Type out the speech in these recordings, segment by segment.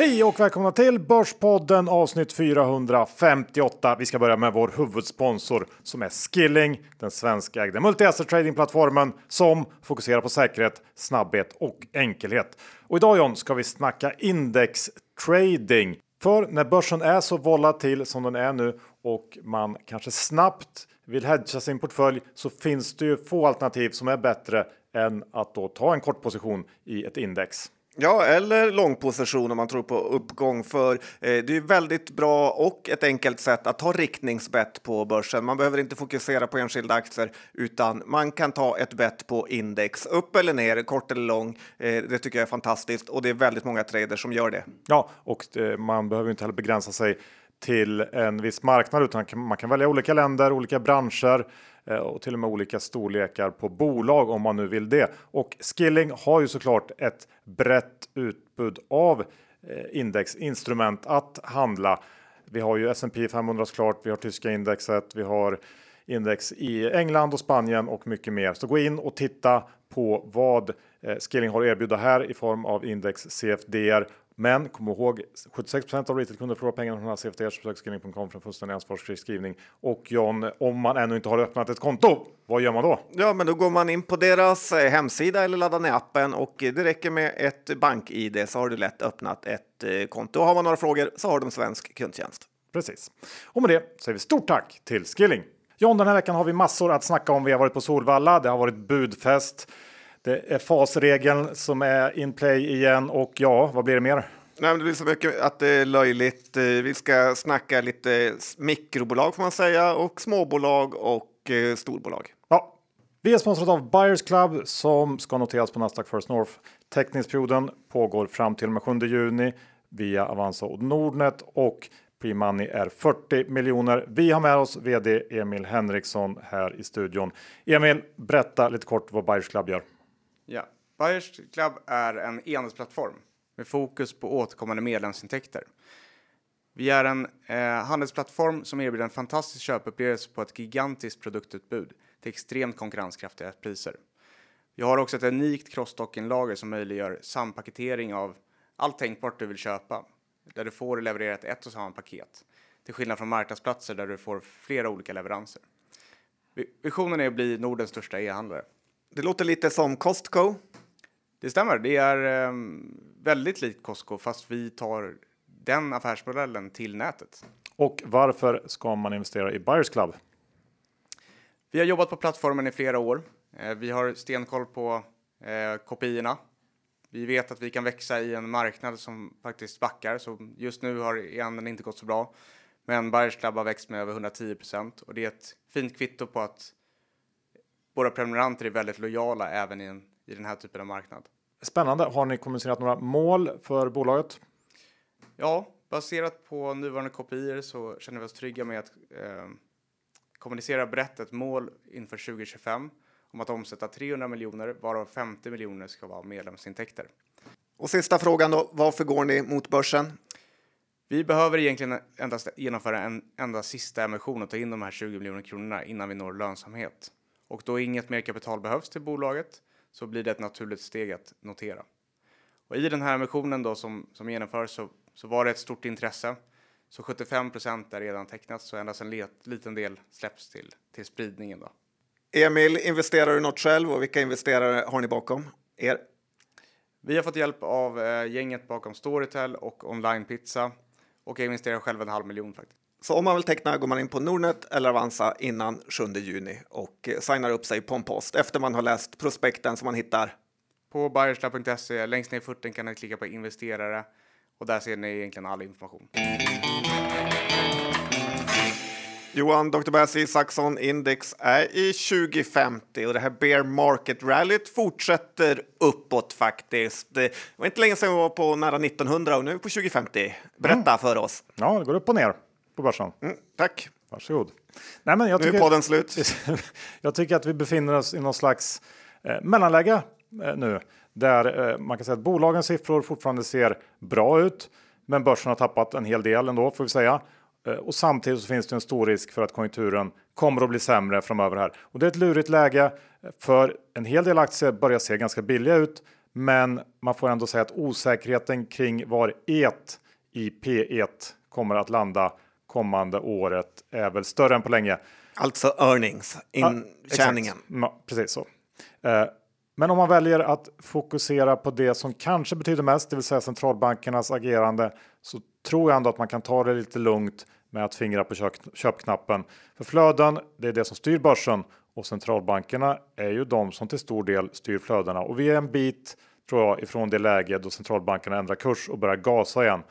Hej och välkomna till Börspodden avsnitt 458. Vi ska börja med vår huvudsponsor som är Skilling, den svenskägda multi-asset tradingplattformen som fokuserar på säkerhet, snabbhet och enkelhet. Och idag John ska vi snacka indextrading. För när börsen är så volatil som den är nu och man kanske snabbt vill hedga sin portfölj så finns det ju få alternativ som är bättre än att då ta en kort position i ett index. Ja, eller långposition om man tror på uppgång. För eh, det är väldigt bra och ett enkelt sätt att ta riktningsbett på börsen. Man behöver inte fokusera på enskilda aktier utan man kan ta ett bett på index. Upp eller ner, kort eller lång. Eh, det tycker jag är fantastiskt och det är väldigt många traders som gör det. Ja, och eh, man behöver inte heller begränsa sig till en viss marknad utan man kan välja olika länder, olika branscher Eh, och till och med olika storlekar på bolag om man nu vill det. Och Skilling har ju såklart ett brett utbud av eh, indexinstrument att handla. Vi har ju S&P 500 såklart, vi har tyska indexet, vi har index i England och Spanien och mycket mer. Så gå in och titta på vad eh, Skilling har att erbjuda här i form av index CFDR men kom ihåg 76% av retailkunder förlorar pengarna från för en fullständig ansvarsfri skrivning. Och John, om man ännu inte har öppnat ett konto, vad gör man då? Ja, men då går man in på deras eh, hemsida eller laddar ner appen och det räcker med ett bank-id så har du lätt öppnat ett eh, konto. Har man några frågor så har de svensk kundtjänst. Precis. Och med det säger vi stort tack till Skilling. John, den här veckan har vi massor att snacka om. Vi har varit på Solvalla, det har varit budfest. Det är fasregeln som är in play igen och ja, vad blir det mer? Nej, det blir så mycket att det är löjligt. Eh, vi ska snacka lite mikrobolag får man säga och småbolag och eh, storbolag. Ja, vi är sponsrade av Buyers Club som ska noteras på Nasdaq First North. Teckningsperioden pågår fram till och med 7 juni via Avanza och Nordnet och Pre-money är 40 miljoner. Vi har med oss vd Emil Henriksson här i studion. Emil, berätta lite kort vad Buyers Club gör. Ja, Buyers Club är en e-handelsplattform med fokus på återkommande medlemsintäkter. Vi är en eh, handelsplattform som erbjuder en fantastisk köpupplevelse på ett gigantiskt produktutbud till extremt konkurrenskraftiga priser. Vi har också ett unikt cross-docking-lager som möjliggör sampaketering av allt tänkbart du vill köpa, där du får levererat ett och samma paket, till skillnad från marknadsplatser där du får flera olika leveranser. Visionen är att bli Nordens största e-handlare. Det låter lite som Costco. Det stämmer. Det är um, väldigt likt Costco fast vi tar den affärsmodellen till nätet. Och varför ska man investera i Buyers Club? Vi har jobbat på plattformen i flera år. Eh, vi har stenkoll på eh, kopiorna. Vi vet att vi kan växa i en marknad som faktiskt backar, så just nu har e-handeln inte gått så bra. Men Buyers Club har växt med över 110 procent och det är ett fint kvitto på att våra prenumeranter är väldigt lojala även i, en, i den här typen av marknad. Spännande. Har ni kommunicerat några mål för bolaget? Ja, baserat på nuvarande kopior så känner vi oss trygga med att eh, kommunicera brett ett mål inför 2025 om att omsätta 300 miljoner varav 50 miljoner ska vara medlemsintäkter. Och sista frågan då, varför går ni mot börsen? Vi behöver egentligen endast genomföra en enda sista emission och ta in de här 20 miljoner kronorna innan vi når lönsamhet och då inget mer kapital behövs till bolaget så blir det ett naturligt steg att notera. Och I den här emissionen då som, som genomförs så, så var det ett stort intresse. Så 75 procent är redan tecknat så endast en let, liten del släpps till, till spridningen. Då. Emil, investerar du något själv och vilka investerare har ni bakom er? Vi har fått hjälp av eh, gänget bakom Storytel och Online Pizza och jag investerar själv en halv miljon faktiskt. Så om man vill teckna går man in på Nordnet eller Avanza innan 7 juni och eh, signar upp sig på en post efter man har läst prospekten som man hittar på buyerslab.se. Längst ner i footen kan ni klicka på investerare och där ser ni egentligen all information. Johan, Dr. Bassi, Saxon Index är i 2050 och det här bear market rallyt fortsätter uppåt faktiskt. Det var inte länge sedan vi var på nära 1900 och nu är vi på 2050. Berätta mm. för oss. Ja, det går upp och ner börsen. Mm, tack. Varsågod. Nej, men jag nu är podden slut. jag tycker att vi befinner oss i någon slags eh, mellanläge eh, nu där eh, man kan säga att bolagens siffror fortfarande ser bra ut. Men börsen har tappat en hel del ändå får vi säga. Eh, och samtidigt så finns det en stor risk för att konjunkturen kommer att bli sämre framöver här. Och det är ett lurigt läge för en hel del aktier börjar se ganska billiga ut. Men man får ändå säga att osäkerheten kring var et i P1 kommer att landa kommande året är väl större än på länge. Alltså earnings, intjäningen. Ja, precis så. Eh, men om man väljer att fokusera på det som kanske betyder mest, det vill säga centralbankernas agerande, så tror jag ändå att man kan ta det lite lugnt med att fingra på köpknappen. För flöden, det är det som styr börsen och centralbankerna är ju de som till stor del styr flödena. Och vi är en bit, tror jag, ifrån det läge då centralbankerna ändrar kurs och börjar gasa igen.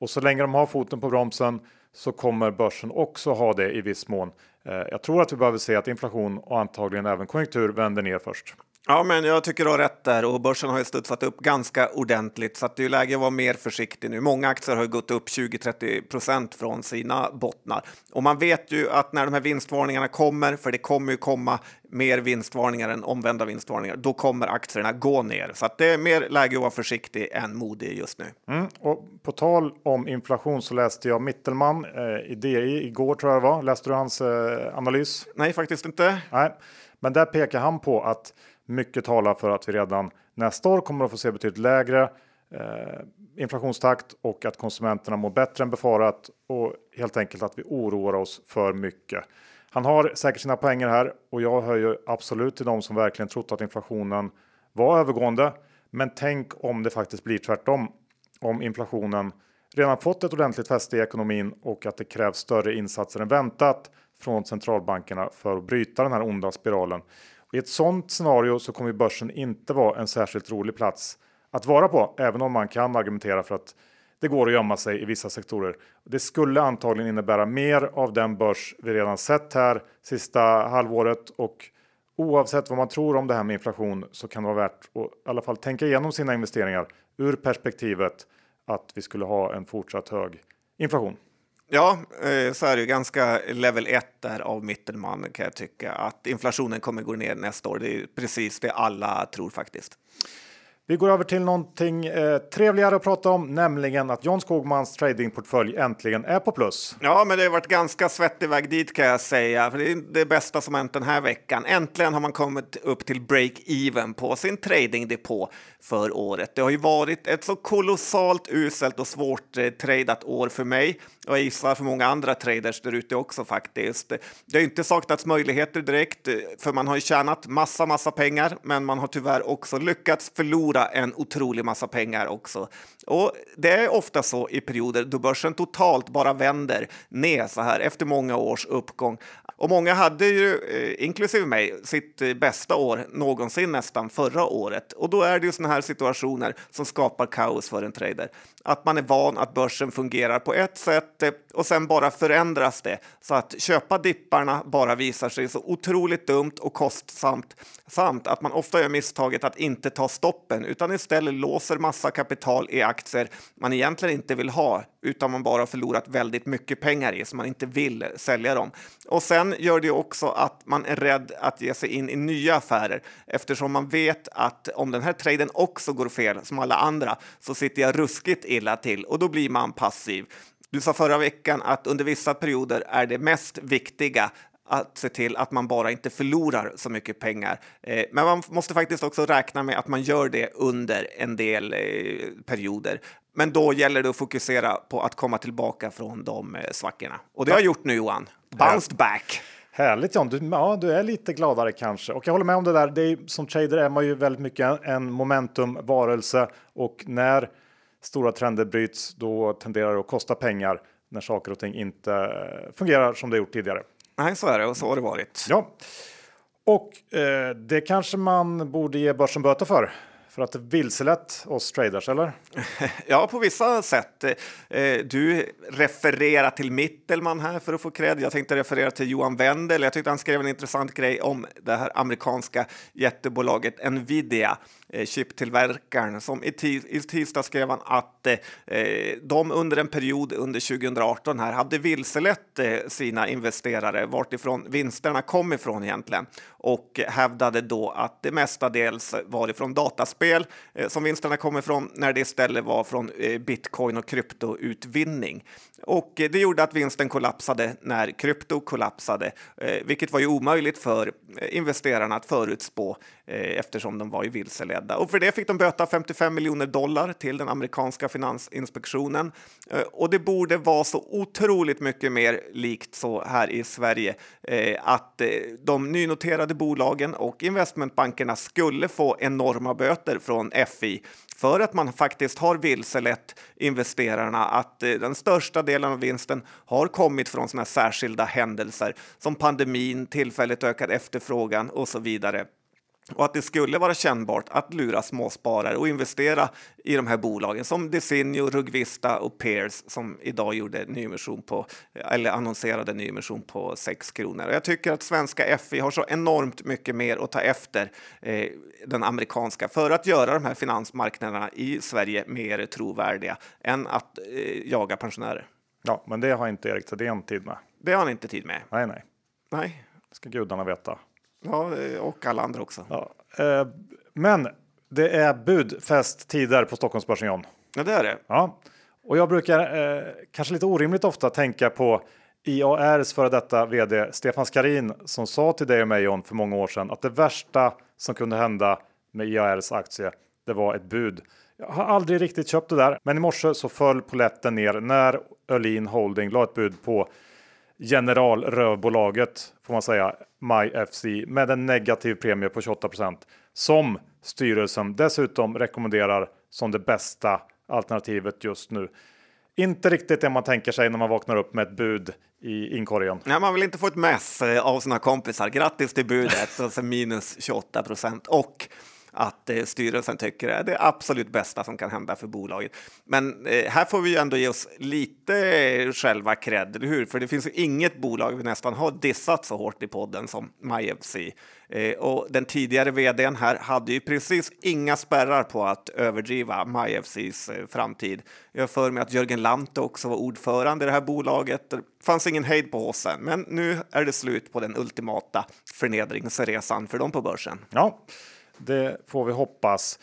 Och så länge de har foten på bromsen så kommer börsen också ha det i viss mån. Eh, jag tror att vi behöver se att inflation och antagligen även konjunktur vänder ner först. Ja, men jag tycker du har rätt där och börsen har ju studsat upp ganska ordentligt så att det är läge att vara mer försiktig nu. Många aktier har gått upp 20-30 procent från sina bottnar och man vet ju att när de här vinstvarningarna kommer, för det kommer ju komma mer vinstvarningar än omvända vinstvarningar, då kommer aktierna gå ner. Så att det är mer läge att vara försiktig än modig just nu. Mm, och på tal om inflation så läste jag Mittelman eh, i DI igår tror jag det var. Läste du hans eh, analys? Nej, faktiskt inte. Nej, men där pekar han på att mycket talar för att vi redan nästa år kommer att få se betydligt lägre eh, inflationstakt och att konsumenterna mår bättre än befarat och helt enkelt att vi oroar oss för mycket. Han har säkert sina poänger här och jag hör ju absolut till de som verkligen trott att inflationen var övergående. Men tänk om det faktiskt blir tvärtom. Om inflationen redan fått ett ordentligt fäste i ekonomin och att det krävs större insatser än väntat från centralbankerna för att bryta den här onda spiralen. I ett sådant scenario så kommer börsen inte vara en särskilt rolig plats att vara på, även om man kan argumentera för att det går att gömma sig i vissa sektorer. Det skulle antagligen innebära mer av den börs vi redan sett här sista halvåret och oavsett vad man tror om det här med inflation så kan det vara värt att i alla fall tänka igenom sina investeringar ur perspektivet att vi skulle ha en fortsatt hög inflation. Ja, eh, så är det ju ganska level 1 där av Mittelman kan jag tycka att inflationen kommer gå ner nästa år. Det är precis det alla tror faktiskt. Vi går över till någonting eh, trevligare att prata om, nämligen att John Skogmans tradingportfölj äntligen är på plus. Ja, men det har varit ganska svettig väg dit kan jag säga. För det är det bästa som hänt den här veckan. Äntligen har man kommit upp till break-even på sin tradingdepå för året. Det har ju varit ett så kolossalt uselt och svårt eh, tradat år för mig och jag gissar för många andra traders där ute också faktiskt. Det har inte saknats möjligheter direkt, eh, för man har ju tjänat massa, massa pengar, men man har tyvärr också lyckats förlora en otrolig massa pengar också. Och det är ofta så i perioder då börsen totalt bara vänder ner så här efter många års uppgång. Och många hade ju, eh, inklusive mig, sitt eh, bästa år någonsin nästan förra året. Och då är det ju såna här situationer som skapar kaos för en trader. Att man är van att börsen fungerar på ett sätt eh, och sen bara förändras det så att köpa dipparna bara visar sig så otroligt dumt och kostsamt samt att man ofta gör misstaget att inte ta stoppen utan istället låser massa kapital i aktier man egentligen inte vill ha utan man bara förlorat väldigt mycket pengar i så man inte vill sälja dem. Och sen gör det också att man är rädd att ge sig in i nya affärer eftersom man vet att om den här traden också går fel som alla andra så sitter jag ruskigt illa till och då blir man passiv. Du sa förra veckan att under vissa perioder är det mest viktiga att se till att man bara inte förlorar så mycket pengar. Eh, men man måste faktiskt också räkna med att man gör det under en del eh, perioder. Men då gäller det att fokusera på att komma tillbaka från de eh, svackorna. Och det har jag gjort nu Johan. Bounced back. Härligt John, du, ja, du är lite gladare kanske. Och jag håller med om det där. Det är, som trader är man ju väldigt mycket en momentumvarelse och när stora trender bryts då tenderar det att kosta pengar när saker och ting inte fungerar som det gjort tidigare. Nej, så är det och så har det varit. Ja, och eh, det kanske man borde ge börsen böter för. För att det vilselett oss traders, eller? ja, på vissa sätt. Eh, du refererar till Mittelman här för att få cred. Jag tänkte referera till Johan Wendel. Jag tyckte han skrev en intressant grej om det här amerikanska jättebolaget Nvidia, Eh, chiptillverkaren, som i, tis i tisdag skrev han att eh, de under en period under 2018 här hade vilselett eh, sina investerare vartifrån vinsterna kom ifrån egentligen och hävdade då att det mestadels var ifrån dataspel eh, som vinsterna kom ifrån när det istället var från eh, bitcoin och kryptoutvinning. Och det gjorde att vinsten kollapsade när krypto kollapsade, eh, vilket var ju omöjligt för eh, investerarna att förutspå eh, eftersom de var ju vilseledda. Och för det fick de böta 55 miljoner dollar till den amerikanska finansinspektionen. Eh, och det borde vara så otroligt mycket mer likt så här i Sverige eh, att eh, de nynoterade bolagen och investmentbankerna skulle få enorma böter från FI för att man faktiskt har vilselett investerarna att den största delen av vinsten har kommit från sådana särskilda händelser som pandemin, tillfälligt ökad efterfrågan och så vidare och att det skulle vara kännbart att lura småsparare och investera i de här bolagen som Desenio, Rugvista och Peers som idag gjorde nyemission på eller annonserade nyemission på 6 kronor. Och jag tycker att svenska FI har så enormt mycket mer att ta efter eh, den amerikanska för att göra de här finansmarknaderna i Sverige mer trovärdiga än att eh, jaga pensionärer. Ja, men det har inte Erik Thedéen tid med. Det har han inte tid med. Nej, nej. Nej. Det ska gudarna veta. Ja, och alla andra också. Ja, eh, men det är budfesttider på Stockholmsbörsen John. Ja, det är det. Ja, och jag brukar eh, kanske lite orimligt ofta tänka på IARs före detta vd Stefan Skarin som sa till dig och mig John för många år sedan att det värsta som kunde hända med IARs aktie, det var ett bud. Jag har aldrig riktigt köpt det där, men i morse så föll poletten ner när Öhlin Holding la ett bud på generalrövbolaget får man säga, MyFC med en negativ premie på 28% som styrelsen dessutom rekommenderar som det bästa alternativet just nu. Inte riktigt det man tänker sig när man vaknar upp med ett bud i inkorgen. Nej, man vill inte få ett mess eh, av sina kompisar. Grattis till budet, alltså minus 28 procent. Och att eh, styrelsen tycker är det absolut bästa som kan hända för bolaget. Men eh, här får vi ju ändå ge oss lite eh, själva cred, eller hur? För det finns ju inget bolag vi nästan har dissat så hårt i podden som MyFC. Eh, och den tidigare vdn här hade ju precis inga spärrar på att överdriva MyFCs eh, framtid. Jag har för mig att Jörgen Lante också var ordförande i det här bolaget. Det fanns ingen hejd på ossen, men nu är det slut på den ultimata förnedringsresan för dem på börsen. Ja. Det får vi hoppas.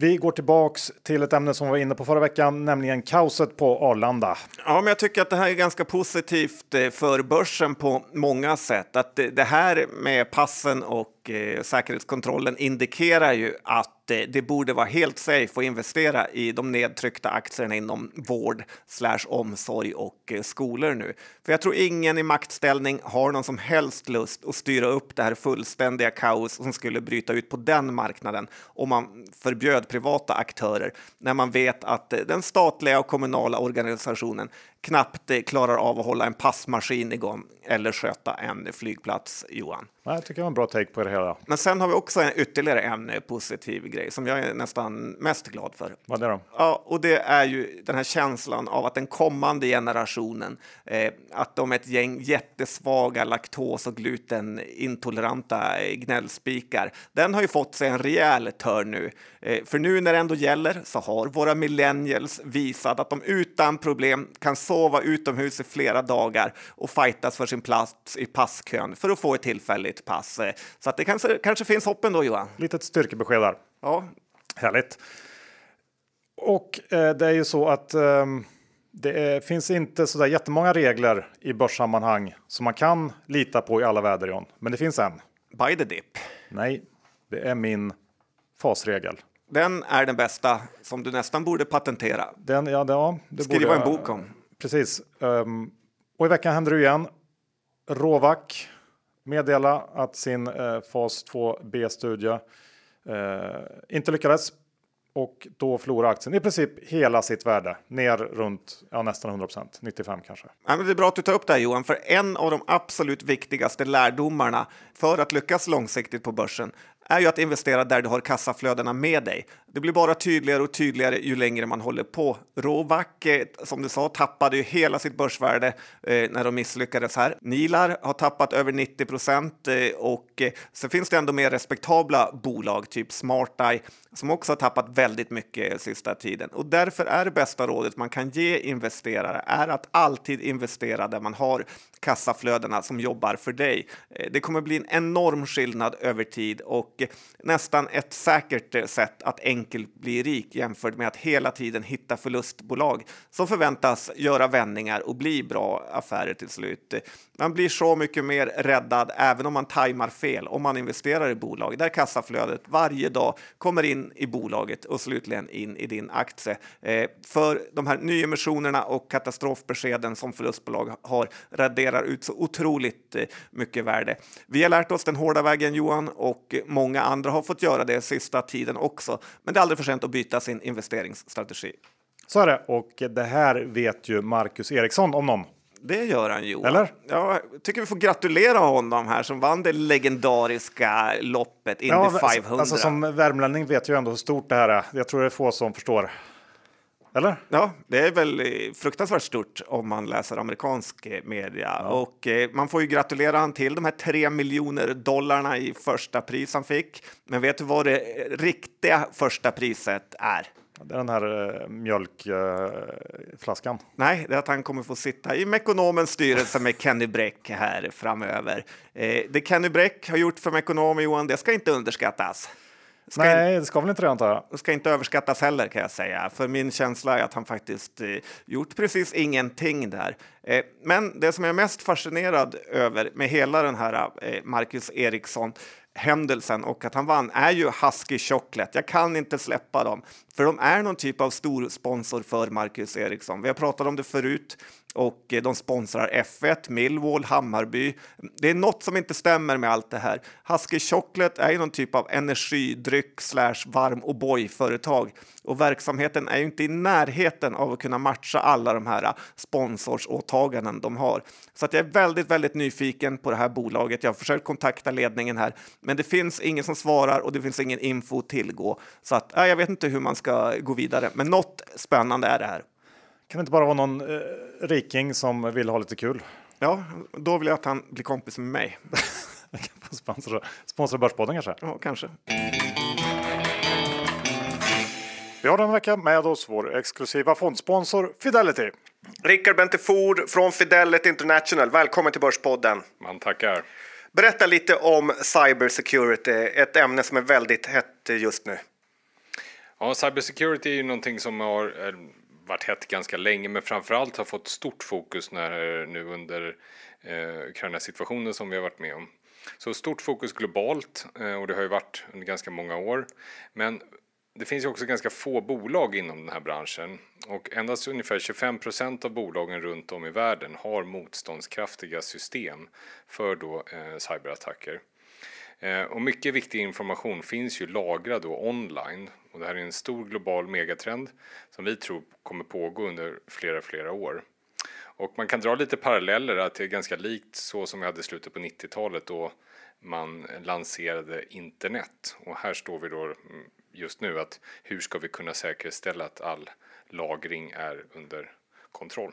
Vi går tillbaks till ett ämne som vi var inne på förra veckan, nämligen kaoset på Arlanda. Ja, men jag tycker att det här är ganska positivt eh, för börsen på många sätt. Att eh, det här med passen och eh, säkerhetskontrollen indikerar ju att det borde vara helt safe att investera i de nedtryckta aktierna inom vård slash omsorg och eh, skolor nu. För jag tror ingen i maktställning har någon som helst lust att styra upp det här fullständiga kaos som skulle bryta ut på den marknaden om man förbjöd privata aktörer när man vet att eh, den statliga och kommunala organisationen knappt eh, klarar av att hålla en passmaskin igång eller sköta en flygplats, Johan. Jag tycker det var en bra take på det hela. Men sen har vi också en, ytterligare en eh, positiv grej som jag är nästan mest glad för. Vad är det då? Ja, och det är ju den här känslan av att den kommande generationen, eh, att de är ett gäng jättesvaga laktos och glutenintoleranta eh, gnällspikar, den har ju fått sig en rejäl törn nu. Eh, för nu när det ändå gäller så har våra millennials visat att de utan problem kan sova utomhus i flera dagar och fightas för sin plats i passkön för att få ett tillfälligt pass. Så att det kanske, kanske finns hopp ändå, Johan. Litet styrkebesked där. Ja. Härligt. Och eh, det är ju så att eh, det är, finns inte så där jättemånga regler i börssammanhang som man kan lita på i alla väder, John. Men det finns en. By the dip. Nej, det är min fasregel. Den är den bästa som du nästan borde patentera. Den, ja, ja, Skriva borde, en bok om. Precis. Um, och i veckan händer det igen. Rovac meddela att sin eh, fas 2B-studie eh, inte lyckades och då förlorar aktien i princip hela sitt värde ner runt ja, nästan 100% 95 kanske. Ja, men det är bra att du tar upp det här Johan, för en av de absolut viktigaste lärdomarna för att lyckas långsiktigt på börsen är ju att investera där du har kassaflödena med dig. Det blir bara tydligare och tydligare ju längre man håller på. Rovac, eh, som du sa, tappade ju hela sitt börsvärde eh, när de misslyckades här. Nilar har tappat över 90 procent eh, och eh, så finns det ändå mer respektabla bolag, typ SmartEye, som också har tappat väldigt mycket sista tiden. Och därför är det bästa rådet man kan ge investerare är att alltid investera där man har kassaflödena som jobbar för dig. Eh, det kommer bli en enorm skillnad över tid och och nästan ett säkert eh, sätt att enkelt bli rik jämfört med att hela tiden hitta förlustbolag som förväntas göra vändningar och bli bra affärer till slut. Man blir så mycket mer räddad även om man tajmar fel om man investerar i bolag där kassaflödet varje dag kommer in i bolaget och slutligen in i din aktie. Eh, för de här nyemissionerna och katastrofbeskeden som förlustbolag har raderar ut så otroligt eh, mycket värde. Vi har lärt oss den hårda vägen Johan och många andra har fått göra det sista tiden också. Men det är aldrig för sent att byta sin investeringsstrategi. Så är det och det här vet ju Marcus Eriksson om någon. Det gör han Johan. Eller? Ja, jag tycker vi får gratulera honom här som vann det legendariska loppet Indy Ja, 500. Alltså, som värmlänning vet jag ju ändå hur stort det här är. Jag tror det är få som förstår. Eller? Ja, det är väl eh, fruktansvärt stort om man läser amerikansk eh, media. Och eh, man får ju gratulera han till de här tre miljoner dollarna i första pris han fick. Men vet du vad det eh, riktiga första priset är? Det är den här uh, mjölkflaskan. Nej, det är att han kommer få sitta i Mekonomens styrelse med Kenny Bräck här framöver. Eh, det Kenny Bräck har gjort för Mekonomen, Johan, det ska inte underskattas. Ska Nej, det ska väl inte det antar jag. Ska inte överskattas heller kan jag säga, för min känsla är att han faktiskt eh, gjort precis ingenting där. Eh, men det som jag är mest fascinerad över med hela den här eh, Marcus Eriksson händelsen och att han vann är ju Husky Chocolate. Jag kan inte släppa dem, för de är någon typ av stor sponsor för Marcus Eriksson. Vi har pratat om det förut och eh, de sponsrar F1, Millwall, Hammarby. Det är något som inte stämmer med allt det här. Husky Chocolate är ju någon typ av energidryck slash varm och företag och verksamheten är ju inte i närheten av att kunna matcha alla de här sponsorsåtaganden de har. Så att jag är väldigt, väldigt nyfiken på det här bolaget. Jag har försökt kontakta ledningen här, men det finns ingen som svarar och det finns ingen info att tillgå. Så att jag vet inte hur man ska gå vidare, men något spännande är det här. Kan det inte bara vara någon eh, riking som vill ha lite kul? Ja, då vill jag att han blir kompis med mig. sponsra, sponsra Börspodden kanske? Ja, kanske. Vi har den vecka med oss vår exklusiva fondsponsor Fidelity. Rickard Bentefor från Fidelity International. Välkommen till Börspodden. Man tackar. Berätta lite om cybersecurity, ett ämne som är väldigt hett just nu. Ja, cybersecurity är ju någonting som har eh, varit hett ganska länge, men framförallt har fått stort fokus när, eh, nu under eh, Ukraina-situationen som vi har varit med om. Så stort fokus globalt eh, och det har ju varit under ganska många år. Men det finns ju också ganska få bolag inom den här branschen och endast ungefär 25 procent av bolagen runt om i världen har motståndskraftiga system för då eh, cyberattacker. Eh, och mycket viktig information finns ju lagrad då online och det här är en stor global megatrend som vi tror kommer pågå under flera, flera år. Och man kan dra lite paralleller att det är ganska likt så som vi hade i slutet på 90-talet då man lanserade internet. Och här står vi då mm, just nu att hur ska vi kunna säkerställa att all lagring är under kontroll?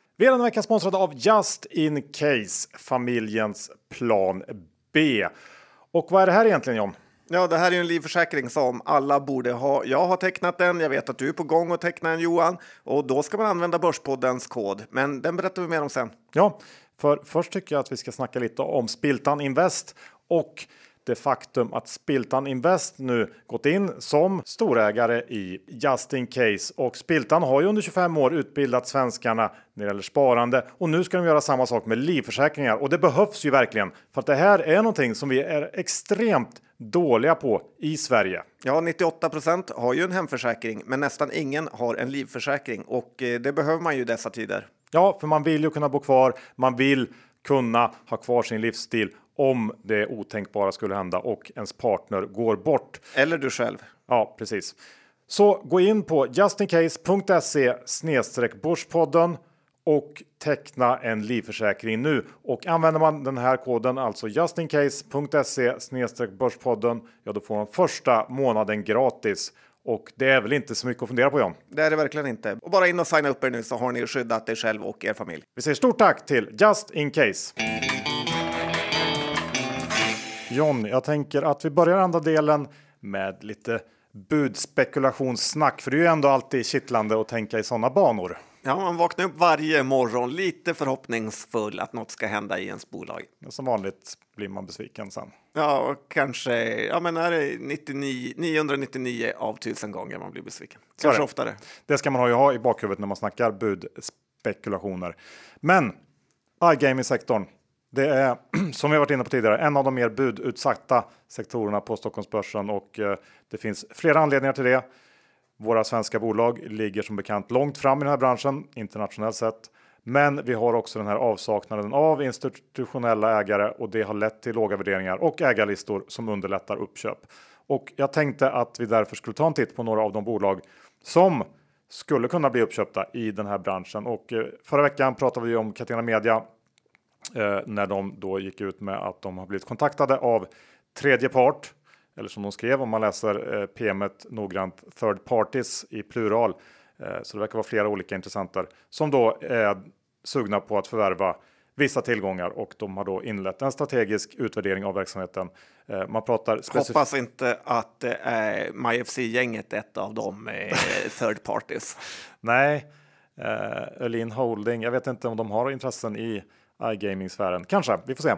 Vi är denna vecka sponsrade av Just In Case, familjens plan B. Och vad är det här egentligen John? Ja, det här är en livförsäkring som alla borde ha. Jag har tecknat den. Jag vet att du är på gång att teckna en Johan och då ska man använda Börspoddens kod. Men den berättar vi mer om sen. Ja, för först tycker jag att vi ska snacka lite om Spiltan Invest och det faktum att Spiltan Invest nu gått in som storägare i Just In Case och Spiltan har ju under 25 år utbildat svenskarna när det gäller sparande och nu ska de göra samma sak med livförsäkringar och det behövs ju verkligen för att det här är någonting som vi är extremt dåliga på i Sverige. Ja, 98% har ju en hemförsäkring, men nästan ingen har en livförsäkring och eh, det behöver man ju i dessa tider. Ja, för man vill ju kunna bo kvar. Man vill kunna ha kvar sin livsstil om det otänkbara skulle hända och ens partner går bort. Eller du själv. Ja, precis. Så gå in på justincase.se snedstreck Börspodden och teckna en livförsäkring nu. Och använder man den här koden, alltså justincase.se snedstreck Börspodden, ja då får man första månaden gratis. Och det är väl inte så mycket att fundera på John. Det är det verkligen inte. Och bara in och signa upp er nu så har ni skyddat er själv och er familj. Vi säger stort tack till Just In Case. John, jag tänker att vi börjar andra delen med lite budspekulationssnack, för det är ju ändå alltid kittlande att tänka i sådana banor. Ja, man vaknar upp varje morgon lite förhoppningsfull att något ska hända i ens bolag. Som vanligt blir man besviken sen. Ja, och kanske ja, men är det 99, 999 av 1000 gånger man blir besviken. Kanske det. oftare. Det ska man ha i bakhuvudet när man snackar budspekulationer. Men iGaming-sektorn, det är som vi varit inne på tidigare en av de mer budutsatta sektorerna på Stockholmsbörsen och eh, det finns flera anledningar till det. Våra svenska bolag ligger som bekant långt fram i den här branschen internationellt sett. Men vi har också den här avsaknaden av institutionella ägare och det har lett till låga värderingar och ägarlistor som underlättar uppköp. Och jag tänkte att vi därför skulle ta en titt på några av de bolag som skulle kunna bli uppköpta i den här branschen. Och eh, förra veckan pratade vi om Catena Media när de då gick ut med att de har blivit kontaktade av tredje part. Eller som de skrev om man läser eh, PMet noggrant, third parties i plural. Eh, så det verkar vara flera olika intressenter som då är sugna på att förvärva vissa tillgångar och de har då inlett en strategisk utvärdering av verksamheten. Eh, man pratar. Hoppas inte att eh, MyFC-gänget är ett av de eh, third parties. Nej, eh, Öhlin Holding. Jag vet inte om de har intressen i iGaming-sfären. Kanske, vi får se.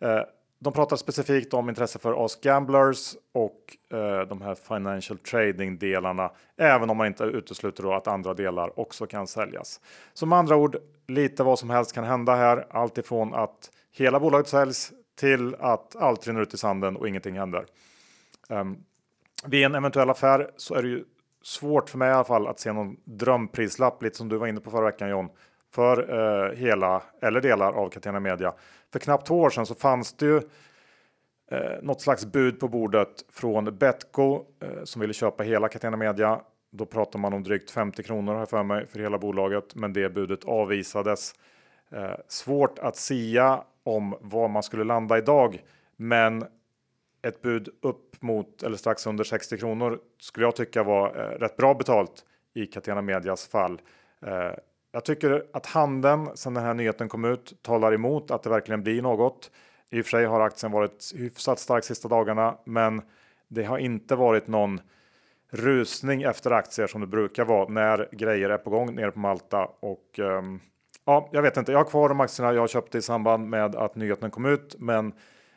Eh, de pratar specifikt om intresse för oss gamblers och eh, de här financial trading delarna, även om man inte utesluter då att andra delar också kan säljas. Så med andra ord, lite vad som helst kan hända här. Allt ifrån att hela bolaget säljs till att allt rinner ut i sanden och ingenting händer. Um, vid en eventuell affär så är det ju svårt för mig i alla fall att se någon drömprislapp, lite som du var inne på förra veckan John, för eh, hela eller delar av Catena Media. För knappt två år sedan så fanns det ju eh, något slags bud på bordet från Betco eh, som ville köpa hela Catena Media. Då pratar man om drygt 50 kronor här för mig för hela bolaget, men det budet avvisades. Eh, svårt att sia om var man skulle landa idag, men ett bud upp mot eller strax under 60 kronor skulle jag tycka var eh, rätt bra betalt i Catena Medias fall. Eh, jag tycker att handeln sedan den här nyheten kom ut talar emot att det verkligen blir något. I och för sig har aktien varit hyfsat stark sista dagarna, men det har inte varit någon rusning efter aktier som det brukar vara när grejer är på gång nere på Malta och um, ja, jag vet inte. Jag har kvar de aktierna jag köpte i samband med att nyheten kom ut, men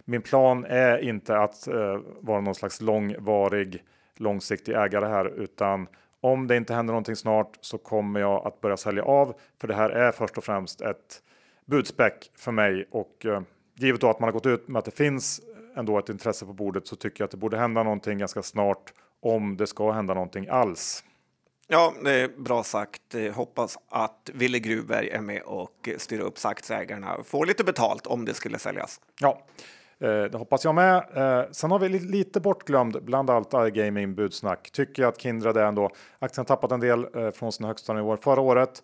min plan är inte att uh, vara någon slags långvarig långsiktig ägare här, utan om det inte händer någonting snart så kommer jag att börja sälja av, för det här är först och främst ett budspäck för mig och eh, givet då att man har gått ut med att det finns ändå ett intresse på bordet så tycker jag att det borde hända någonting ganska snart om det ska hända någonting alls. Ja, det är bra sagt. Eh, Hoppas att Ville Gruvberg är med och styr upp så aktieägarna får lite betalt om det skulle säljas. Ja, Eh, det hoppas jag med. Eh, sen har vi lite bortglömd bland allt iGaming budsnack. Tycker jag att Kindred är ändå. Aktien har tappat en del eh, från sina högsta nivåer förra året.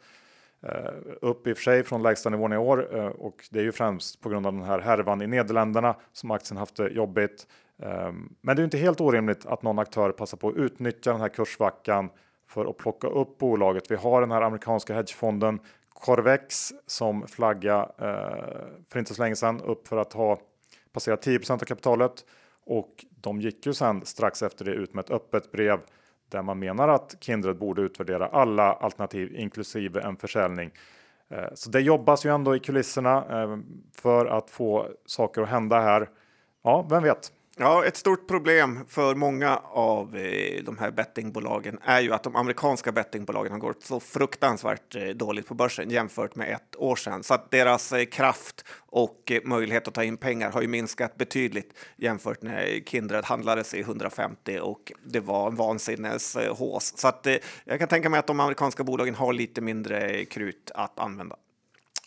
Eh, upp i och för sig från lägsta nivån i år eh, och det är ju främst på grund av den här härvan i Nederländerna som aktien haft det jobbigt. Eh, Men det är ju inte helt orimligt att någon aktör passar på att utnyttja den här kursvackan för att plocka upp bolaget. Vi har den här amerikanska hedgefonden Corvex som flagga eh, för inte så länge sedan upp för att ha passerat 10 av kapitalet och de gick ju sen strax efter det ut med ett öppet brev där man menar att Kindred borde utvärdera alla alternativ inklusive en försäljning. Eh, så det jobbas ju ändå i kulisserna eh, för att få saker att hända här. Ja, vem vet? Ja, ett stort problem för många av eh, de här bettingbolagen är ju att de amerikanska bettingbolagen har gått så fruktansvärt eh, dåligt på börsen jämfört med ett år sedan. Så att deras eh, kraft och eh, möjlighet att ta in pengar har ju minskat betydligt jämfört när Kindred handlades i 150 och det var en vansinnes. Eh, så att eh, jag kan tänka mig att de amerikanska bolagen har lite mindre krut att använda.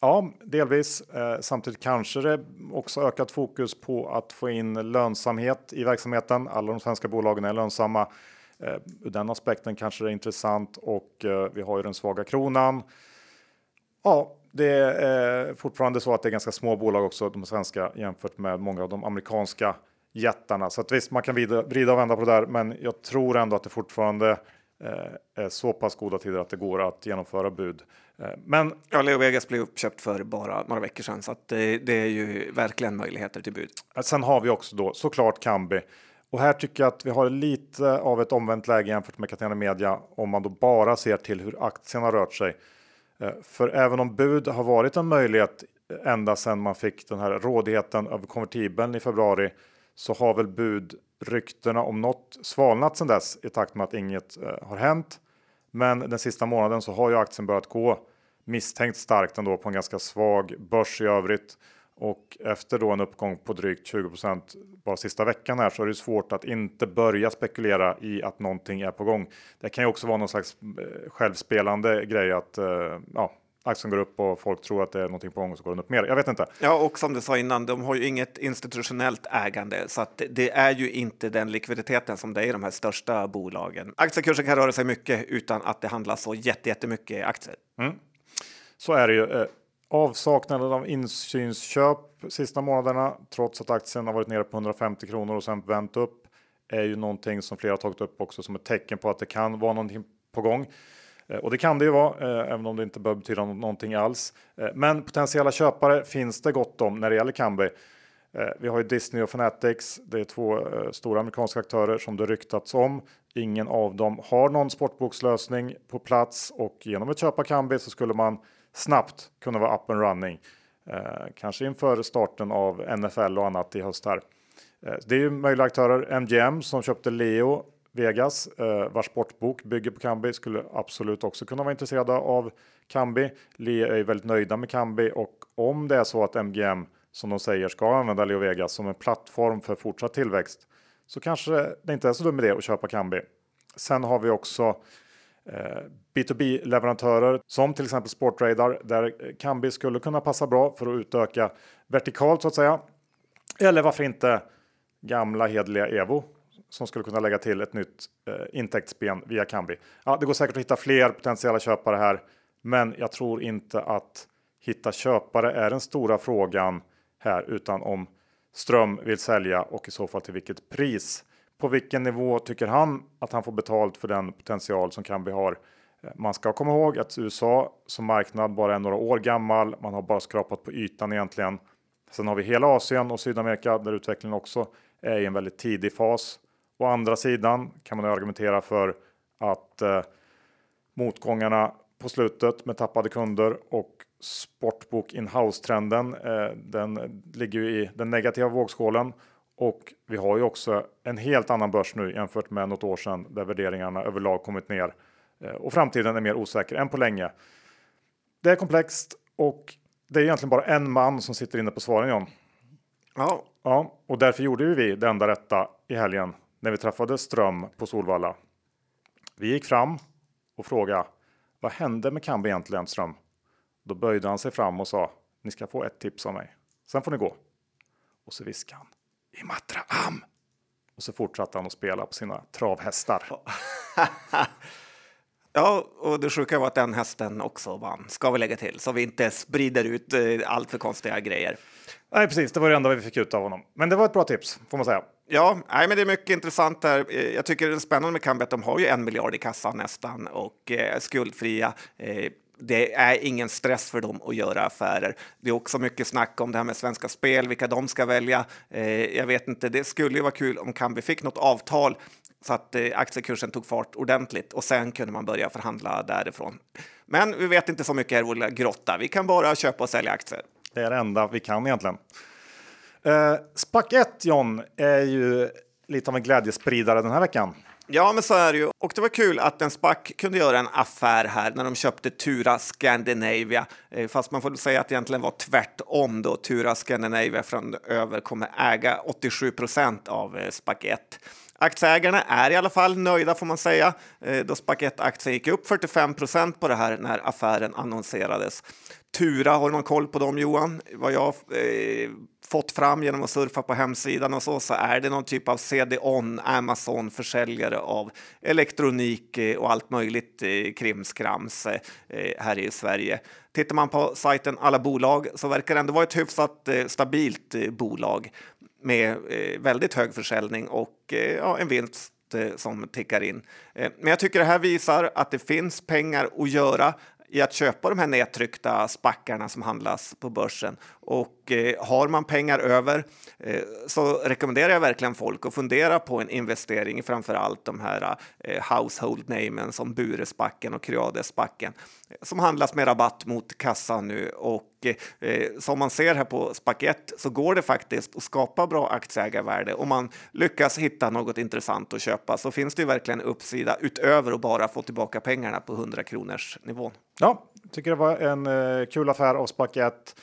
Ja, delvis. Eh, samtidigt kanske det också ökat fokus på att få in lönsamhet i verksamheten. Alla de svenska bolagen är lönsamma. Eh, ur den aspekten kanske det är intressant och eh, vi har ju den svaga kronan. Ja, det är eh, fortfarande så att det är ganska små bolag också, de svenska jämfört med många av de amerikanska jättarna. Så att visst, man kan vrida, vrida och vända på det där, men jag tror ändå att det fortfarande eh, är så pass goda tider att det går att genomföra bud. Eh, men Ja, Leo Vegas blev uppköpt för bara några veckor sedan, så att det, det är ju verkligen möjligheter till bud. sen har vi också då såklart Kambi. Och här tycker jag att vi har lite av ett omvänt läge jämfört med Catena Media om man då bara ser till hur aktien har rört sig. Eh, För även om bud har varit en möjlighet ända sedan man fick den här rådigheten över konvertibeln i februari så har väl budryktena om något svalnat sedan dess i takt med att inget eh, har hänt. Men den sista månaden så har ju aktien börjat gå misstänkt starkt ändå på en ganska svag börs i övrigt. Och efter då en uppgång på drygt 20 bara sista veckan här så är det svårt att inte börja spekulera i att någonting är på gång. Det kan ju också vara någon slags eh, självspelande grej att eh, ja, aktien går upp och folk tror att det är någonting på gång och så går den upp mer. Jag vet inte. Ja, och som du sa innan, de har ju inget institutionellt ägande, så att det är ju inte den likviditeten som det är i de här största bolagen. Aktiekursen kan röra sig mycket utan att det handlas så jätte- jättemycket aktier. Så är det ju. Eh, Avsaknaden av insynsköp sista månaderna, trots att aktien har varit nere på 150 kronor och sen vänt upp, är ju någonting som flera har tagit upp också som ett tecken på att det kan vara någonting på gång. Eh, och det kan det ju vara, eh, även om det inte behöver betyda någonting alls. Eh, men potentiella köpare finns det gott om när det gäller Kambi. Vi har ju Disney och Fanatics. Det är två stora amerikanska aktörer som det ryktats om. Ingen av dem har någon sportbokslösning på plats och genom att köpa Kambi så skulle man snabbt kunna vara up and running. Kanske inför starten av NFL och annat i höst här. Det är ju möjliga aktörer. MGM som köpte Leo Vegas, eh, vars sportbok bygger på Kambi, skulle absolut också kunna vara intresserade av Kambi. Leo är väldigt nöjda med Kambi och om det är så att MGM som de säger ska använda Leo Vegas som en plattform för fortsatt tillväxt så kanske det inte är så dum idé att köpa Kambi. Sen har vi också eh, B2B-leverantörer som till exempel Sportradar där Kambi skulle kunna passa bra för att utöka vertikalt så att säga. Eller varför inte gamla hedliga Evo som skulle kunna lägga till ett nytt eh, intäktsben via Kambi. Ja, det går säkert att hitta fler potentiella köpare här, men jag tror inte att hitta köpare är den stora frågan här, utan om Ström vill sälja och i så fall till vilket pris. På vilken nivå tycker han att han får betalt för den potential som Kambi har? Eh, man ska komma ihåg att USA som marknad bara är några år gammal. Man har bara skrapat på ytan egentligen. Sen har vi hela Asien och Sydamerika där utvecklingen också är i en väldigt tidig fas. Å andra sidan kan man argumentera för att eh, motgångarna på slutet med tappade kunder och sportbok in-house trenden. Eh, den ligger ju i den negativa vågskålen och vi har ju också en helt annan börs nu jämfört med något år sedan där värderingarna överlag kommit ner eh, och framtiden är mer osäker än på länge. Det är komplext och det är egentligen bara en man som sitter inne på svaren John. Ja, Ja, och därför gjorde ju vi det enda rätta i helgen när vi träffade Ström på Solvalla. Vi gick fram och frågade vad hände med Kambi egentligen Ström? Då böjde han sig fram och sa ni ska få ett tips av mig. Sen får ni gå. Och så viskade han Imatra Am. Och så fortsatte han att spela på sina travhästar. Ja, och det sjuka var att den hästen också vann, ska vi lägga till, så vi inte sprider ut eh, allt för konstiga grejer. Nej, precis. Det var det enda vi fick ut av honom. Men det var ett bra tips får man säga. Ja, nej, men det är mycket intressant här. Eh, jag tycker det är spännande med Kambi att de har ju en miljard i kassan nästan och eh, är skuldfria. Eh, det är ingen stress för dem att göra affärer. Det är också mycket snack om det här med Svenska Spel, vilka de ska välja. Eh, jag vet inte, det skulle ju vara kul om Kambi fick något avtal så att eh, aktiekursen tog fart ordentligt och sen kunde man börja förhandla därifrån. Men vi vet inte så mycket här i vår lilla grotta. Vi kan bara köpa och sälja aktier. Det är det enda vi kan egentligen. Eh, Spac 1 John är ju lite av en glädjespridare den här veckan. Ja, men så är det ju. Och det var kul att en SPAC kunde göra en affär här när de köpte Tura Scandinavia. Eh, fast man får väl säga att det egentligen var tvärtom då. Tura Scandinavia framöver kommer äga 87 procent av eh, SPAC 1. Aktieägarna är i alla fall nöjda får man säga, eh, då SPAC 1-aktien gick upp 45 procent på det här när affären annonserades. Tura, har du någon koll på dem Johan? Vad jag eh, fått fram genom att surfa på hemsidan och så, så är det någon typ av CD-ON, Amazon-försäljare av elektronik eh, och allt möjligt eh, krimskrams eh, eh, här i Sverige. Tittar man på sajten Alla bolag så verkar det ändå vara ett hyfsat eh, stabilt eh, bolag. med eh, väldigt hög försäljning och eh, ja, en vinst eh, som tickar in. Men jag tycker det här visar att det finns pengar att göra i att köpa de här nedtryckta spackarna som handlas på börsen. Och eh, har man pengar över eh, så rekommenderar jag verkligen folk att fundera på en investering i framför allt de här eh, household namen som Buresbacken och Creadesbacken eh, som handlas med rabatt mot kassan nu. Och eh, som man ser här på SPAC så går det faktiskt att skapa bra aktieägarvärde. Om man lyckas hitta något intressant att köpa så finns det ju verkligen uppsida utöver att bara få tillbaka pengarna på 100 kronors nivån. Ja, tycker det var en eh, kul affär av SPAC 1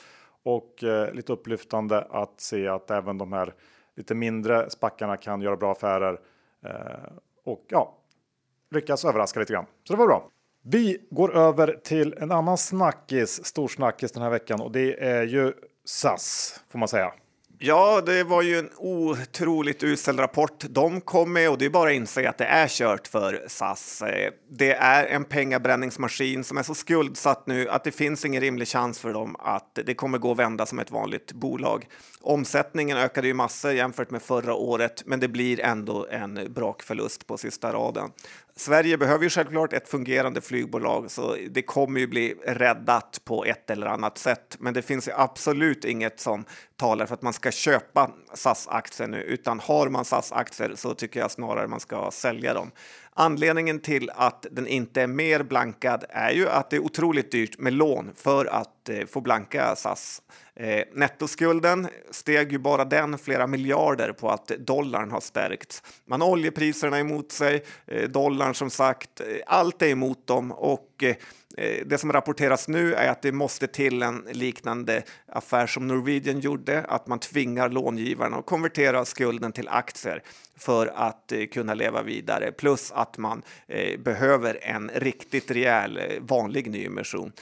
och eh, lite upplyftande att se att även de här lite mindre spackarna kan göra bra affärer eh, och ja, lyckas överraska lite grann. Så det var bra. Vi går över till en annan snackis, stor snackis den här veckan och det är ju SAS får man säga. Ja, det var ju en otroligt usel rapport de kom med och det är bara att inse att det är kört för SAS. Eh, det är en pengabränningsmaskin som är så skuldsatt nu att det finns ingen rimlig chans för dem att det kommer gå att vända som ett vanligt bolag. Omsättningen ökade ju massor jämfört med förra året, men det blir ändå en brakförlust på sista raden. Sverige behöver ju självklart ett fungerande flygbolag, så det kommer ju bli räddat på ett eller annat sätt. Men det finns ju absolut inget som talar för att man ska köpa SAS-aktier nu, utan har man SAS-aktier så tycker jag snarare man ska sälja dem. Anledningen till att den inte är mer blankad är ju att det är otroligt dyrt med lån för att eh, få blanka SAS. Eh, nettoskulden steg ju bara den flera miljarder på att dollarn har stärkts. Man har oljepriserna emot sig, eh, dollarn som sagt, eh, allt är emot dem och eh, Eh, det som rapporteras nu är att det måste till en liknande affär som Norwegian gjorde, att man tvingar långivarna att konvertera skulden till aktier för att eh, kunna leva vidare. Plus att man eh, behöver en riktigt rejäl vanlig nyemission.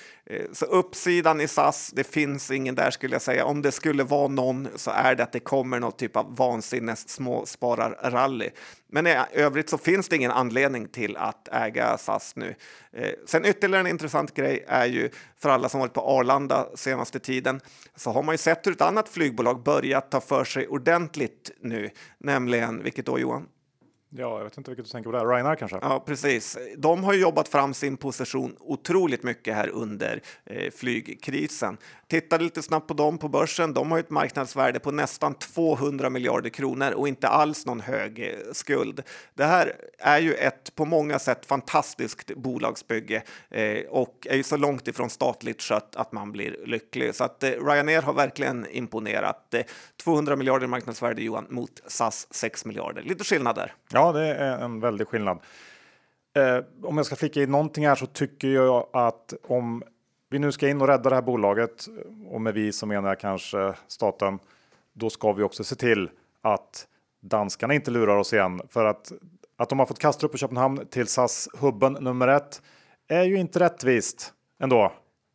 Så uppsidan i SAS, det finns ingen där skulle jag säga. Om det skulle vara någon så är det att det kommer någon typ av vansinnes småspararrally. Men i övrigt så finns det ingen anledning till att äga SAS nu. Eh, sen ytterligare en intressant grej är ju för alla som varit på Arlanda senaste tiden så har man ju sett hur ett annat flygbolag börjat ta för sig ordentligt nu, nämligen vilket då Johan? Ja, jag vet inte vilket du tänker på där. Ryanair kanske? Ja, precis. De har jobbat fram sin position otroligt mycket här under eh, flygkrisen. Tittade lite snabbt på dem på börsen. De har ju ett marknadsvärde på nästan 200 miljarder kronor och inte alls någon hög eh, skuld. Det här är ju ett på många sätt fantastiskt bolagsbygge eh, och är ju så långt ifrån statligt skött att man blir lycklig. Så att eh, Ryanair har verkligen imponerat. Eh, 200 miljarder i marknadsvärde Johan mot SAS 6 miljarder. Lite skillnad där. Ja, Ja, det är en väldig skillnad. Eh, om jag ska flika in någonting här så tycker jag att om vi nu ska in och rädda det här bolaget eh, och med vi så menar jag kanske staten. Då ska vi också se till att danskarna inte lurar oss igen för att att de har fått Kastrup och Köpenhamn till SAS hubben nummer ett är ju inte rättvist ändå.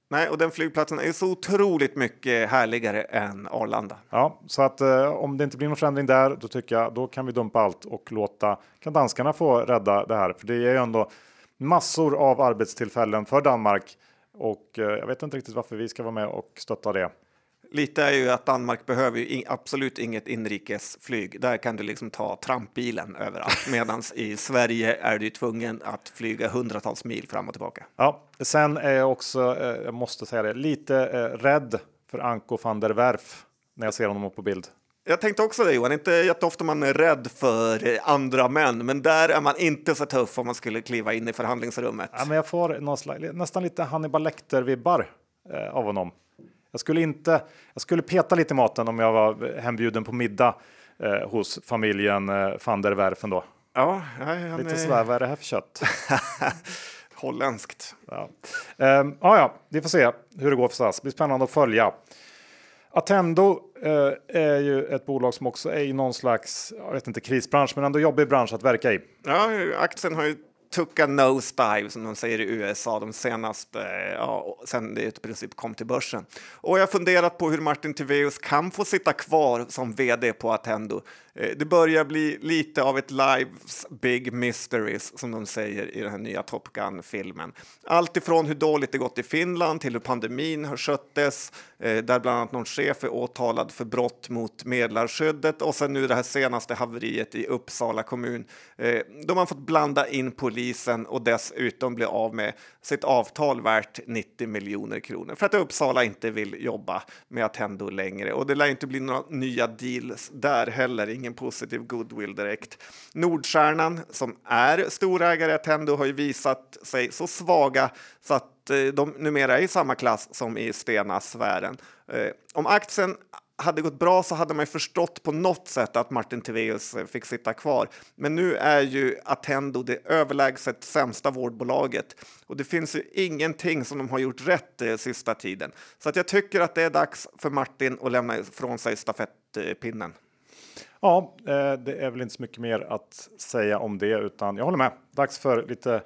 Nej, och den flygplatsen är så otroligt mycket härligare än Arlanda. Ja, så att eh, om det inte blir någon förändring där, då tycker jag då kan vi dumpa allt och låta kan danskarna få rädda det här. För det är ju ändå massor av arbetstillfällen för Danmark och eh, jag vet inte riktigt varför vi ska vara med och stötta det. Lite är ju att Danmark behöver ju in, absolut inget inrikesflyg. Där kan du liksom ta trampbilen överallt. Medan i Sverige är du tvungen att flyga hundratals mil fram och tillbaka. Ja, sen är jag också, eh, jag måste säga det, lite eh, rädd för Anko van der Werf när jag ser honom på bild. Jag tänkte också det Johan, inte jätteofta man är rädd för eh, andra män, men där är man inte så tuff om man skulle kliva in i förhandlingsrummet. Ja, men jag får slags, nästan lite Hannibal Lecter-vibbar eh, av honom. Jag skulle inte, jag skulle peta lite i maten om jag var hembjuden på middag eh, hos familjen eh, van der Werf ändå. Ja, han Lite är sådär, vad är det här för kött? holländskt. Ja. Ja, ja, vi får se hur det går för SAS. Det blir spännande att följa. Attendo eh, är ju ett bolag som också är i någon slags, jag vet inte krisbransch, men ändå jobbig bransch att verka i. Ja, aktien har ju tucka nosedive som de säger i USA de senaste, eh, ja, sen det i princip kom till börsen. Och jag har funderat på hur Martin Tivéus kan få sitta kvar som vd på Attendo. Eh, det börjar bli lite av ett lives big mysteries som de säger i den här nya Top Gun-filmen. Allt ifrån hur dåligt det gått i Finland till hur pandemin har sköttes, eh, där bland annat någon chef är åtalad för brott mot medlarskyddet och sen nu det här senaste haveriet i Uppsala kommun. då de har fått blanda in polisen och dessutom bli av med sitt avtal värt 90 miljoner kronor för att Uppsala inte vill jobba med Attendo längre. Och det lär inte bli några nya deals där heller, ingen positiv goodwill direkt. Nordstjärnan, som är storägare i Attendo, har ju visat sig så svaga så att eh, de numera är i samma klass som i Stena-sfären. Eh, om aktien hade gått bra så hade man förstått på något sätt att Martin Tivéus eh, fick sitta kvar. Men nu är ju Attendo det överlägset sämsta vårdbolaget och det finns ju ingenting som de har gjort rätt eh, sista tiden. Så att jag tycker att det är dags för Martin att lämna ifrån sig stafettpinnen. Ja, eh, det är väl inte så mycket mer att säga om det, utan jag håller med. Dags för lite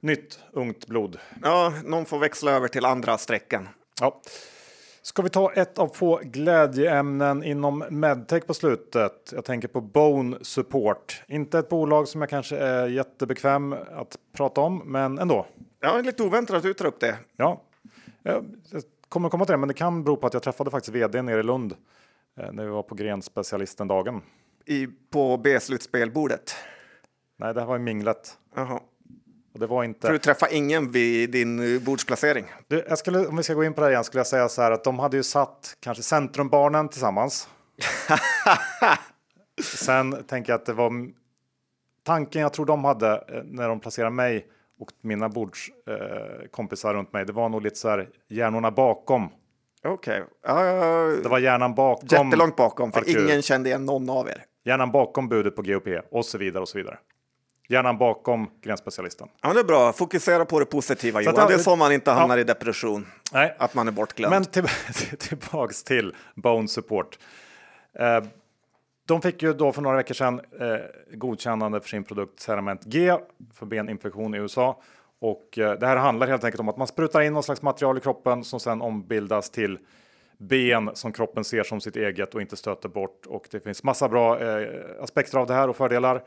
nytt ungt blod. Ja, någon får växla över till andra sträckan. Ja. Ska vi ta ett av få glädjeämnen inom medtech på slutet? Jag tänker på Bone Support. Inte ett bolag som jag kanske är jättebekväm att prata om, men ändå. Ja, lite oväntat att du tar upp det. Ja, jag kommer komma till det, men det kan bero på att jag träffade faktiskt vd nere i Lund eh, när vi var på Grenspecialisten-dagen. I, på B-slutspelbordet? Nej, det här var i minglet. Jaha. Och det var inte... För du träffade ingen vid din eh, bordsplacering? Du, jag skulle, om vi ska gå in på det igen skulle jag säga så här att de hade ju satt kanske Centrumbarnen tillsammans. Sen tänker jag att det var tanken jag tror de hade eh, när de placerade mig och mina bordskompisar eh, runt mig. Det var nog lite så här hjärnorna bakom. Okej. Okay. Uh, det var hjärnan bakom. Jättelångt bakom, för Arkur. ingen kände igen någon av er. Hjärnan bakom budet på GOP och så vidare och så vidare. Hjärnan bakom gränsspecialisten. Ja, det är bra. Fokusera på det positiva, Johan. Att, det är så man inte hamnar ja. i depression. Nej. Att man är bortglömd. Men till, tillbaks till Bone Support. Eh, de fick ju då för några veckor sedan eh, godkännande för sin produkt Cerament G för beninfektion i USA. Och eh, det här handlar helt enkelt om att man sprutar in någon slags material i kroppen som sedan ombildas till ben som kroppen ser som sitt eget och inte stöter bort. Och det finns massa bra eh, aspekter av det här och fördelar.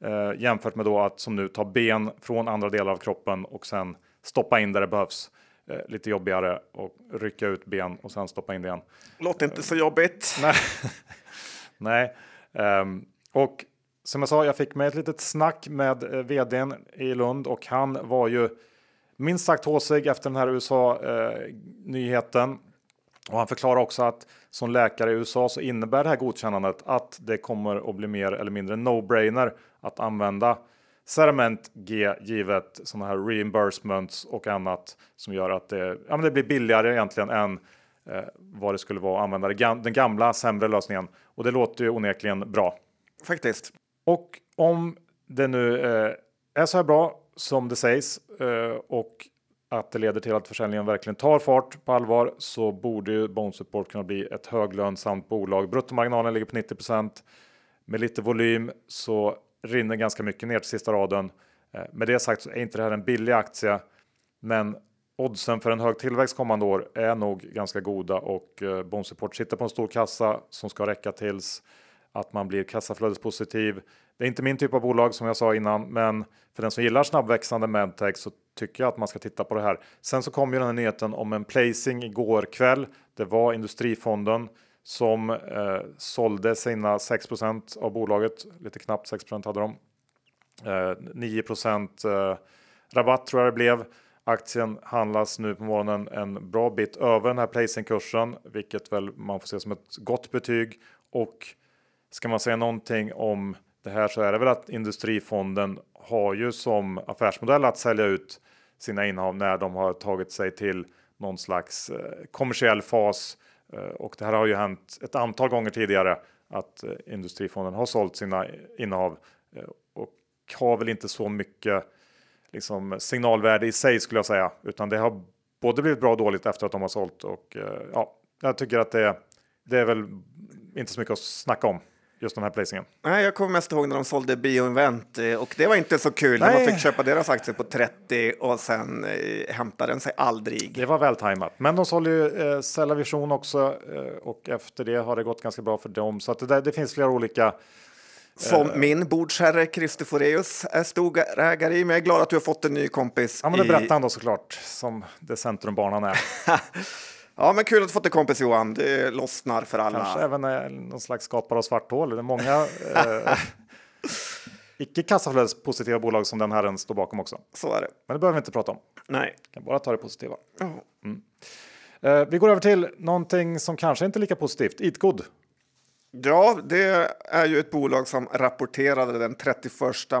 Eh, jämfört med då att som nu ta ben från andra delar av kroppen och sen stoppa in där det behövs. Eh, lite jobbigare och rycka ut ben och sen stoppa in det igen. Låter inte så jobbigt. Nej, Nej. Um, och som jag sa, jag fick med ett litet snack med eh, vdn i Lund och han var ju minst sagt håsig efter den här USA eh, nyheten. Och han förklarar också att som läkare i USA så innebär det här godkännandet att det kommer att bli mer eller mindre no-brainer att använda Cerament G givet sådana här reimbursements och annat som gör att det, ja, men det blir billigare egentligen än eh, vad det skulle vara att använda den gamla sämre lösningen. Och det låter ju onekligen bra. Faktiskt. Och om det nu eh, är så här bra som det sägs eh, och att det leder till att försäljningen verkligen tar fart på allvar så borde ju Bone Support kunna bli ett höglönsamt bolag. Bruttomarginalen ligger på 90% med lite volym så rinner ganska mycket ner till sista raden. Eh, med det sagt så är inte det här en billig aktie, men oddsen för en hög tillväxt kommande år är nog ganska goda och eh, Bone Support sitter på en stor kassa som ska räcka tills att man blir kassaflödespositiv. Det är inte min typ av bolag som jag sa innan, men för den som gillar snabbväxande medtech så tycker jag att man ska titta på det här. Sen så kom ju den här nyheten om en placing igår kväll. Det var Industrifonden som eh, sålde sina 6% av bolaget. Lite knappt 6% hade de. Eh, 9 eh, rabatt tror jag det blev. Aktien handlas nu på morgonen en bra bit över den här placingkursen, vilket väl man får se som ett gott betyg. Och ska man säga någonting om det här så är det väl att Industrifonden har ju som affärsmodell att sälja ut sina innehav när de har tagit sig till någon slags eh, kommersiell fas. Eh, och det här har ju hänt ett antal gånger tidigare att eh, Industrifonden har sålt sina innehav och har väl inte så mycket liksom, signalvärde i sig skulle jag säga, utan det har både blivit bra och dåligt efter att de har sålt och ja, jag tycker att det, det är väl inte så mycket att snacka om just den här placingen? Nej, jag kommer mest ihåg när de sålde Bioinvent eh, och det var inte så kul Nej. när man fick köpa deras aktier på 30 och sen eh, hämtade den sig aldrig. Det var väl tajmat, men de sålde ju eh, Cellavision också eh, och efter det har det gått ganska bra för dem så att det, där, det finns flera olika Som min bordsherre Kristoforeus är storägare i. Men jag är glad att du har fått en ny kompis. Ja, men det i- berättar han då såklart, som det centrumbarn han är. Ja, men kul att fått en kompis Johan. Det lossnar för alla. Kanske även är någon slags skapare av svart hål. Det är många eh, icke kassaflödespositiva bolag som den herren står bakom också. Så är det. Men det behöver vi inte prata om. Nej. Vi kan bara ta det positiva. Ja. Eh, vi går över till någonting som kanske inte är lika positivt. Eatgood. Ja, det är ju ett bolag som rapporterade den 31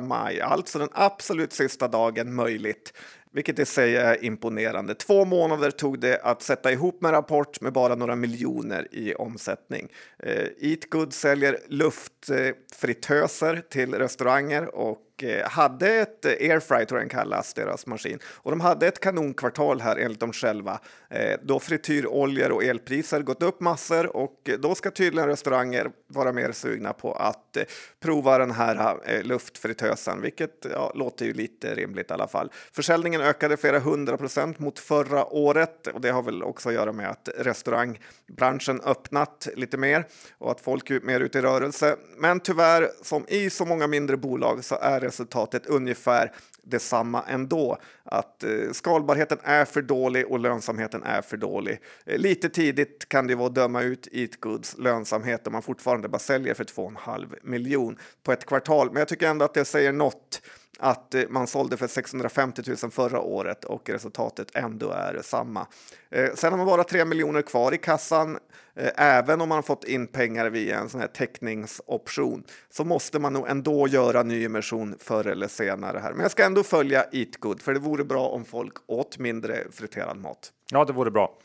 maj, alltså den absolut sista dagen möjligt. Vilket i sig är imponerande. Två månader tog det att sätta ihop med en rapport med bara några miljoner i omsättning. Eh, Eatgood säljer luftfritöser till restauranger och Eh, hade ett eh, airfry, tror jag den kallas, deras maskin. Och de hade ett kanonkvartal här enligt dem själva. Eh, då frityroljor och elpriser gått upp massor och då ska tydligen restauranger vara mer sugna på att prova den här luftfritösen, vilket ja, låter ju lite rimligt i alla fall. Försäljningen ökade flera hundra procent mot förra året och det har väl också att göra med att restaurangbranschen öppnat lite mer och att folk är mer ute i rörelse. Men tyvärr, som i så många mindre bolag så är resultatet ungefär detsamma ändå. Att eh, skalbarheten är för dålig och lönsamheten är för dålig. Eh, lite tidigt kan det vara att döma ut Eatgoods lönsamhet om man fortfarande bara säljer för 2,5 miljon på ett kvartal. Men jag tycker ändå att det säger något att eh, man sålde för 650 000 förra året och resultatet ändå är samma. Eh, sen har man bara 3 miljoner kvar i kassan. Eh, även om man fått in pengar via en sån här teckningsoption så måste man nog ändå göra nyemission förr eller senare här. Men jag ska ändå följa Eatgood för det vore bra om folk åt mindre friterad mat. Ja, det vore bra.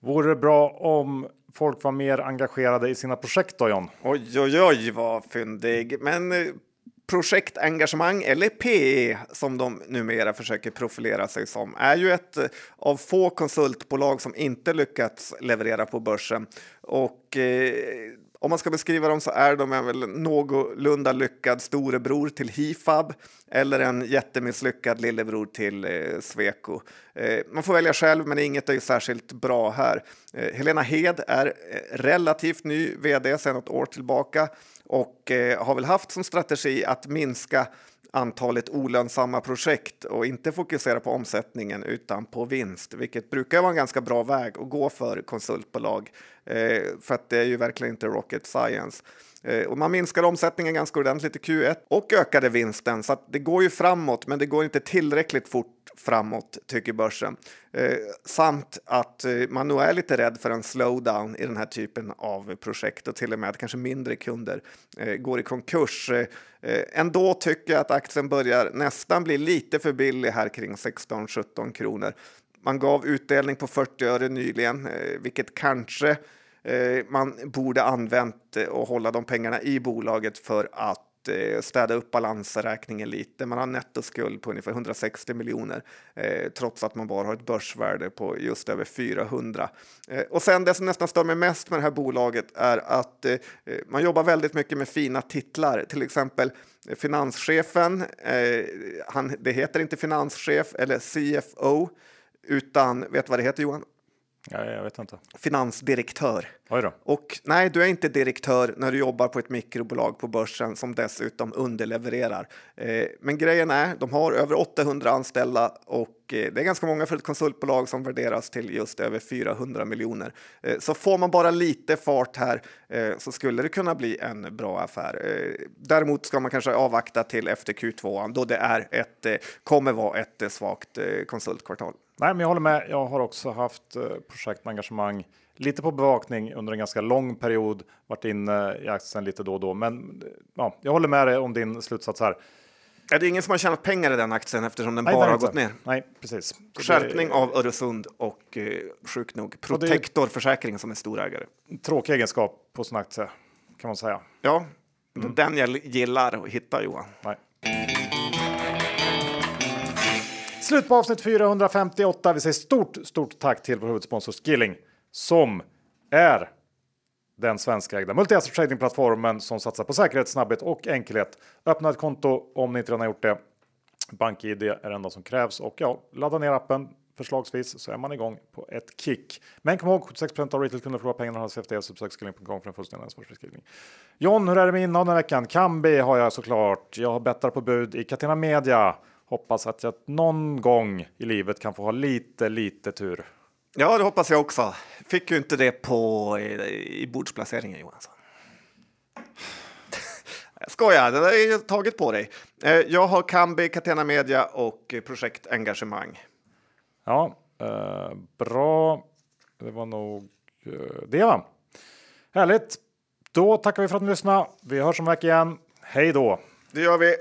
Vore det bra om folk var mer engagerade i sina projekt då, John? Oj, oj, oj, vad fyndig. Men projektengagemang, eller PE som de numera försöker profilera sig som, är ju ett eh, av få konsultbolag som inte lyckats leverera på börsen. Och eh, om man ska beskriva dem så är de en väl någorlunda lyckad storebror till Hifab eller en jättemisslyckad lillebror till eh, Sweco. Eh, man får välja själv, men inget är ju särskilt bra här. Eh, Helena Hed är eh, relativt ny vd sedan något år tillbaka och eh, har väl haft som strategi att minska antalet olönsamma projekt och inte fokusera på omsättningen utan på vinst, vilket brukar vara en ganska bra väg att gå för konsultbolag. Eh, för att det är ju verkligen inte rocket science. Eh, och man minskade omsättningen ganska ordentligt i Q1 och ökade vinsten, så att det går ju framåt, men det går inte tillräckligt fort framåt, tycker börsen. Eh, samt att eh, man nog är lite rädd för en slowdown i den här typen av projekt och till och med att kanske mindre kunder eh, går i konkurs. Eh, eh, ändå tycker jag att aktien börjar nästan bli lite för billig här kring 16-17 kronor. Man gav utdelning på 40 öre nyligen, eh, vilket kanske eh, Eh, man borde använt eh, och hålla de pengarna i bolaget för att eh, städa upp balansräkningen lite. Man har nettoskuld på ungefär 160 miljoner eh, trots att man bara har ett börsvärde på just över 400. Eh, och sen det som nästan stör mig mest med det här bolaget är att eh, man jobbar väldigt mycket med fina titlar, till exempel finanschefen. Eh, han, det heter inte finanschef eller CFO utan vet vad det heter Johan? Ja, jag vet inte. Finansdirektör. Oj då. Och nej, du är inte direktör när du jobbar på ett mikrobolag på börsen som dessutom underlevererar. Eh, men grejen är, de har över 800 anställda och eh, det är ganska många för ett konsultbolag som värderas till just över 400 miljoner. Eh, så får man bara lite fart här eh, så skulle det kunna bli en bra affär. Eh, däremot ska man kanske avvakta till efter Q2 då det är ett, eh, kommer vara ett svagt konsultkvartal. Nej, men jag håller med. Jag har också haft eh, projektengagemang lite på bevakning under en ganska lång period. Varit inne i aktien lite då och då, men ja, jag håller med dig om din slutsats här. Är det är ingen som har tjänat pengar i den aktien eftersom den Nej, bara har gått ner? Nej, precis. Det- Skärpning av Öresund och eh, sjukt nog det- Protector Försäkring som är storägare. Tråkig egenskap på sin aktie kan man säga. Ja, Mm. den jag gillar att hitta Johan. Nej. Slut på avsnitt 458. Vi säger stort, stort tack till vår huvudsponsor Skilling som är den svenskägda multi-asset tradingplattformen som satsar på säkerhet, snabbhet och enkelhet. Öppna ett konto om ni inte redan har gjort det. BankID är det enda som krävs och ja, ladda ner appen förslagsvis så är man igång på ett kick. Men kom ihåg 76 av retailkunder förlorar pengarna hos CFD så besök skilling.com för en fullständig ansvarsbeskrivning. John, hur är det med innehav den här veckan? Kambi har jag såklart. Jag har bettar på bud i Catena Media. Hoppas att jag någon gång i livet kan få ha lite, lite tur. Ja, det hoppas jag också. Fick ju inte det på i, i bordsplaceringen Johansson. Jag skojar, det där är taget på dig. Eh, Jag har Kambi, Catena Media och Projekt Engagemang. Ja, eh, bra. Det var nog eh, det va? Härligt. Då tackar vi för att ni lyssnade. Vi hörs om en vecka igen. Hej då! Det gör vi.